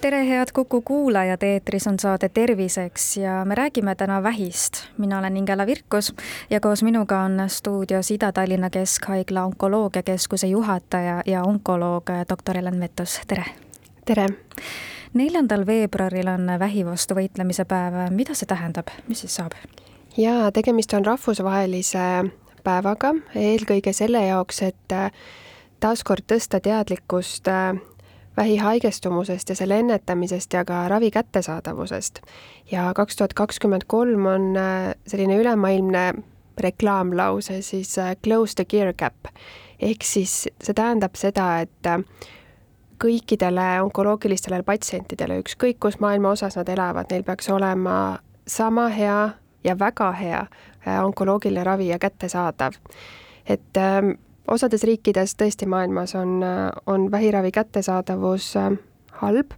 tere, head Kuku kuulajad, eetris on saade Terviseks ja me räägime täna vähist. mina olen Ingela Virkus ja koos minuga on stuudios Ida-Tallinna Keskhaigla onkoloogiakeskuse juhataja ja onkoloog doktor Helen Vettus, tere! tere! neljandal veebruaril on vähi vastu võitlemise päev, mida see tähendab, mis siis saab? jaa, tegemist on rahvusvahelise päevaga, eelkõige selle jaoks, et taaskord tõsta teadlikkust vähihaigestumusest ja selle ennetamisest ja ka ravi kättesaadavusest. ja kaks tuhat kakskümmend kolm on äh, selline ülemaailmne reklaamlause siis äh, close the gear gap. ehk siis see tähendab seda, et äh, kõikidele onkoloogilistele patsientidele, ükskõik kus maailma osas nad elavad, neil peaks olema sama hea ja väga hea onkoloogiline ravi ja kättesaadav. et ähm, osades riikides tõesti maailmas on, on vähiravi kättesaadavus äh, halb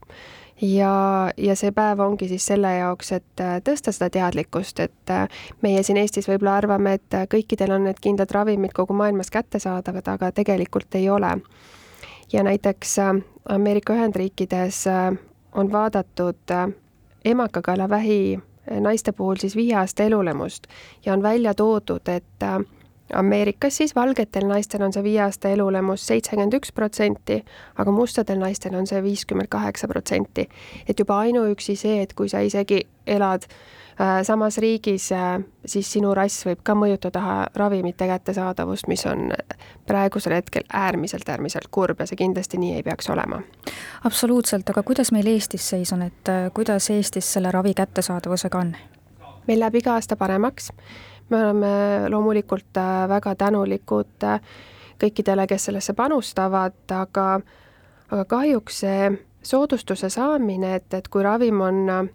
ja, ja see päev ongi siis selle jaoks, et äh, tõsta seda teadlikkust, et äh, meie siin Eestis võib-olla arvame, et kõikidel on need kindlad ravimid kogu maailmas kättesaadavad, aga tegelikult ei ole. ja näiteks Ameerika Ühendriikides on vaadatud emakakaelavähi naiste puhul siis viie aasta elulemust ja on välja toodud, et Ameerikas siis valgetel naistel on see viie aasta elulemus seitsekümmend üks protsenti, aga mustadel naistel on see viiskümmend kaheksa protsenti. et juba ainuüksi see, et kui sa isegi elad äh, samas riigis äh,, siis sinu rass võib ka mõjutada ravimite kättesaadavust, mis on praegusel hetkel äärmiselt, äärmiselt kurb ja see kindlasti nii ei peaks olema. absoluutselt, aga kuidas meil Eestis seis on, et äh, kuidas Eestis selle ravi kättesaadavusega on? meil läheb iga aasta paremaks me oleme loomulikult äh, väga tänulikud äh, kõikidele, kes sellesse panustavad, aga, aga kahjuks see soodustuse saamine, et, et kui ravim on,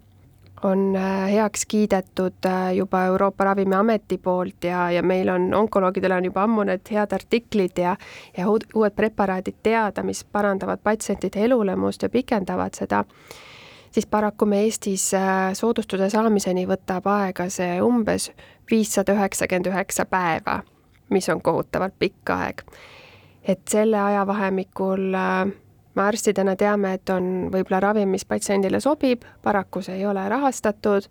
on äh, heaks kiidetud juba Euroopa Ravimiameti poolt ja, ja meil on, onkoloogidel on juba ammu need head artiklid ja, ja uued preparaadid teada, mis parandavad patsientide elulemust ja pikendavad seda, siis paraku me Eestis soodustuse saamiseni võtab aega see umbes viissada üheksakümmend üheksa päeva, mis on kohutavalt pikk aeg. et selle ajavahemikul äh, me arstidena teame, et on võib-olla ravim, mis patsiendile sobib, paraku see ei ole rahastatud,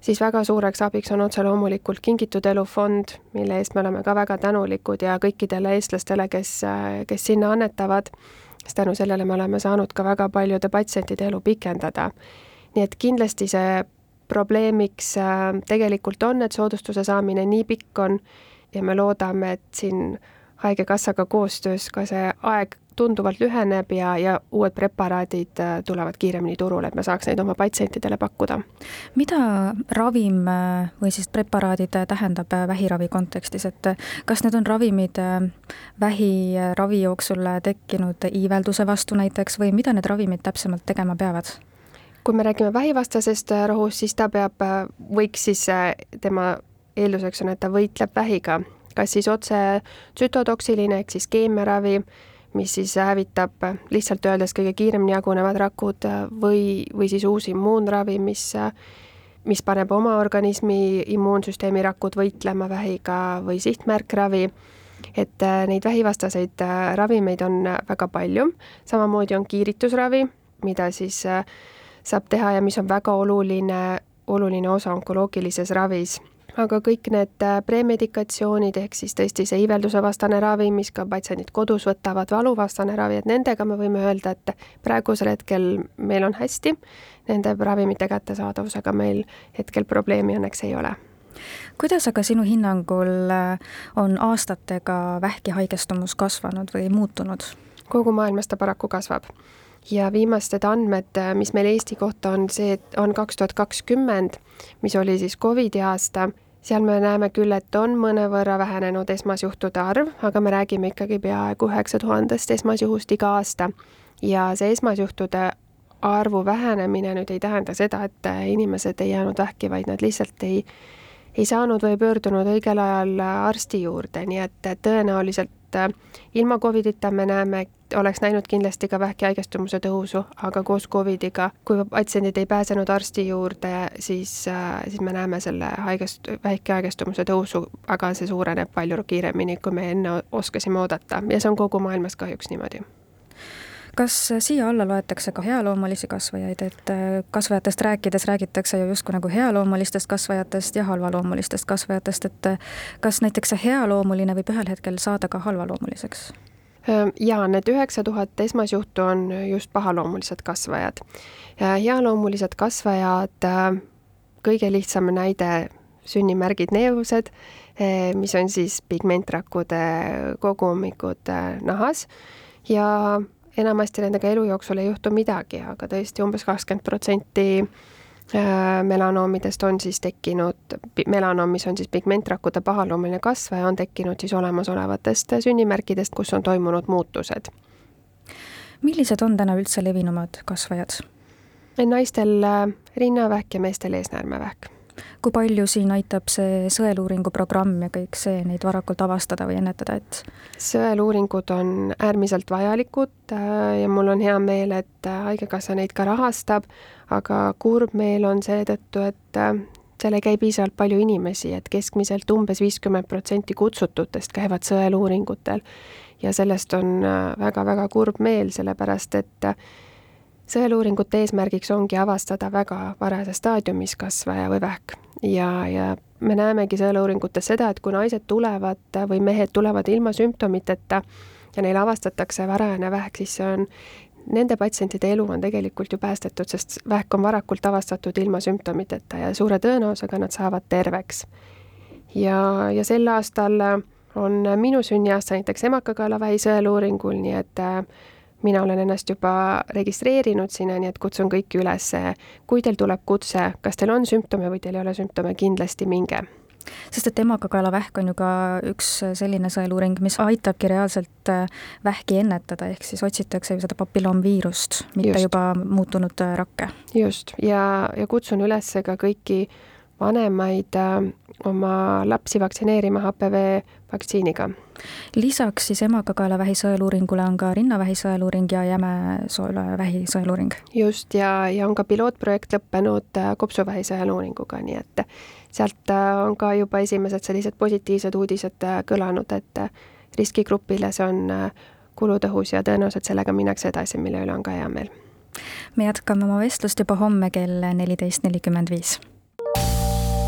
siis väga suureks abiks on otse loomulikult Kingitud Elu fond, mille eest me oleme ka väga tänulikud ja kõikidele eestlastele, kes, äh, kes sinna annetavad, sest tänu sellele me oleme saanud ka väga paljude patsientide elu pikendada. nii et kindlasti see probleemiks äh, tegelikult on, et soodustuse saamine nii pikk on ja me loodame, et siin Haigekassaga koostöös ka see aeg tunduvalt lüheneb ja, ja uued preparaadid äh, tulevad kiiremini turule, et me saaks neid oma patsientidele pakkuda. mida ravim äh, või siis preparaadid tähendab vähiravi kontekstis, et kas need on ravimid vähiravi jooksul tekkinud iivelduse vastu näiteks või mida need ravimid täpsemalt tegema peavad? Kui me räägime vähivastasest äh, rohust, siis ta peab, äh, võiks siis, äh, tema eelduseks on, et ta võitleb vähiga, kas siis otse tsütotoksiline ehk siis keemiaravi, mis siis hävitab lihtsalt öeldes kõige kiiremini jagunevad rakud või, või siis uus immuunravi, mis, mis paneb oma organismi immuunsüsteemi rakud võitlema vähiga või sihtmärkravi. Et neid vähivastaseid ravimeid on väga palju, samamoodi on kiiritusravi, mida siis saab teha ja mis on väga oluline, oluline osa onkoloogilises ravis. Aga kõik need äh, premedikatsioonid, ehk siis tõesti see iivelduse vastane ravi, mis ka patsiendid kodus võtavad, valuvastane ravi, et nendega me võime öelda, et praegusel hetkel meil on hästi, nende ravimite kättesaadavusega meil hetkel probleemi õnneks ei ole. Kuidas aga sinu hinnangul äh, on aastatega vähki haigestumus kasvanud või muutunud? kogu maailmas ta paraku kasvab ja viimased andmed, mis meil Eesti kohta on, see on kaks tuhat kakskümmend, mis oli siis Covidi aasta, seal me näeme küll, et on mõnevõrra vähenenud esmasjuhtude arv, aga me räägime ikkagi peaaegu üheksa tuhandest esmasjuhust iga aasta. ja see esmasjuhtude arvu vähenemine nüüd ei tähenda seda, et inimesed ei jäänud vähki, vaid nad lihtsalt ei, ei saanud või pöördunud õigel ajal arsti juurde, nii et tõenäoliselt et ilma Covidita me näeme, oleks näinud kindlasti ka vähki haigestumuse tõusu, aga koos Covidiga, kui patsiendid ei pääsenud arsti juurde, siis, siis me näeme selle haigest, vähki haigestumuse tõusu, aga see suureneb palju kiiremini, kui me enne oskasime oodata. Ja see on kogu maailmas kahjuks niimoodi kas siia alla loetakse ka healoomulisi kasvajaid, et äh, kasvajatest rääkides räägitakse ju justkui nagu healoomulistest kasvajatest ja halvaloomulistest kasvajatest, et äh, kas näiteks see healoomuline võib ühel hetkel saada ka halvaloomuliseks? ja need üheksa tuhat esmasjuhtu on just pahaloomulised kasvajad. healoomulised kasvajad, äh, kõige lihtsam näide, sünnimärgid neevused, mis on siis pigmentrakkude kogumikud nahas ja enamasti nendega elu jooksul ei juhtu midagi, aga tõesti umbes kakskümmend protsenti äh, melanoomidest on siis tekkinud, melanoom, mis on siis pigmentrakkude pahaloomuline kasvaja, on tekkinud siis olemasolevatest sünnimärkidest, kus on toimunud muutused. millised on täna üldse levinumad kasvajad? naistel äh, rinnavähk ja meestel eesnäärmevähk kui palju siin aitab see sõeluuringu programm ja kõik see neid varakult avastada või ennetada, et? sõeluuringud on äärmiselt vajalikud äh, ja mul on hea meel, et äh, Haigekassa neid ka rahastab, aga kurb meel on seetõttu, et äh, seal ei käi piisavalt palju inimesi, et keskmiselt umbes viiskümmend protsenti kutsututest käivad sõeluuringutel. ja sellest on väga-väga kurb meel, sellepärast et sõeluuringute eesmärgiks ongi avastada väga varajases staadiumis kasvaja või vähk ja, ja me näemegi sõeluuringutes seda, et kui naised tulevad või mehed tulevad ilma sümptomiteta ja neil avastatakse varajane vähk, siis see on, nende patsientide elu on tegelikult ju päästetud, sest vähk on varakult avastatud ilma sümptomiteta ja suure tõenäosusega nad saavad terveks. ja, ja sel aastal on minu sünniaasta näiteks emakakaelavähi sõeluuringul, nii et äh, mina olen ennast juba registreerinud sinna, nii et kutsun kõiki üles, kui teil tuleb kutse, kas teil on sümptome või teil ei ole sümptome, kindlasti minge sest et emakakaelavähk on ju ka üks selline sõeluuring, mis aitabki reaalselt äh, vähki ennetada, ehk siis otsitakse ju seda papilloomviirust, mitte just. juba muutunud äh, rakke. just, ja, ja kutsun üles ka kõiki vanemaid äh, oma lapsi vaktsineerima HPV vaktsiiniga. lisaks siis emakakaelavähi sõeluuringule on ka rinnavähi sõeluuring ja jämesoolavähi sõeluuring. just, ja, ja on ka pilootprojekt lõppenud äh, kopsuvähi sõeluuringuga, nii et sealt äh, on ka juba esimesed sellised positiivsed uudised kõlanud, et riskigrupile see on kulutõhus ja tõenäoliselt sellega minnakse edasi, mille üle on ka hea meel. me jätkame oma vestlust juba homme kell neliteist nelikümmend viis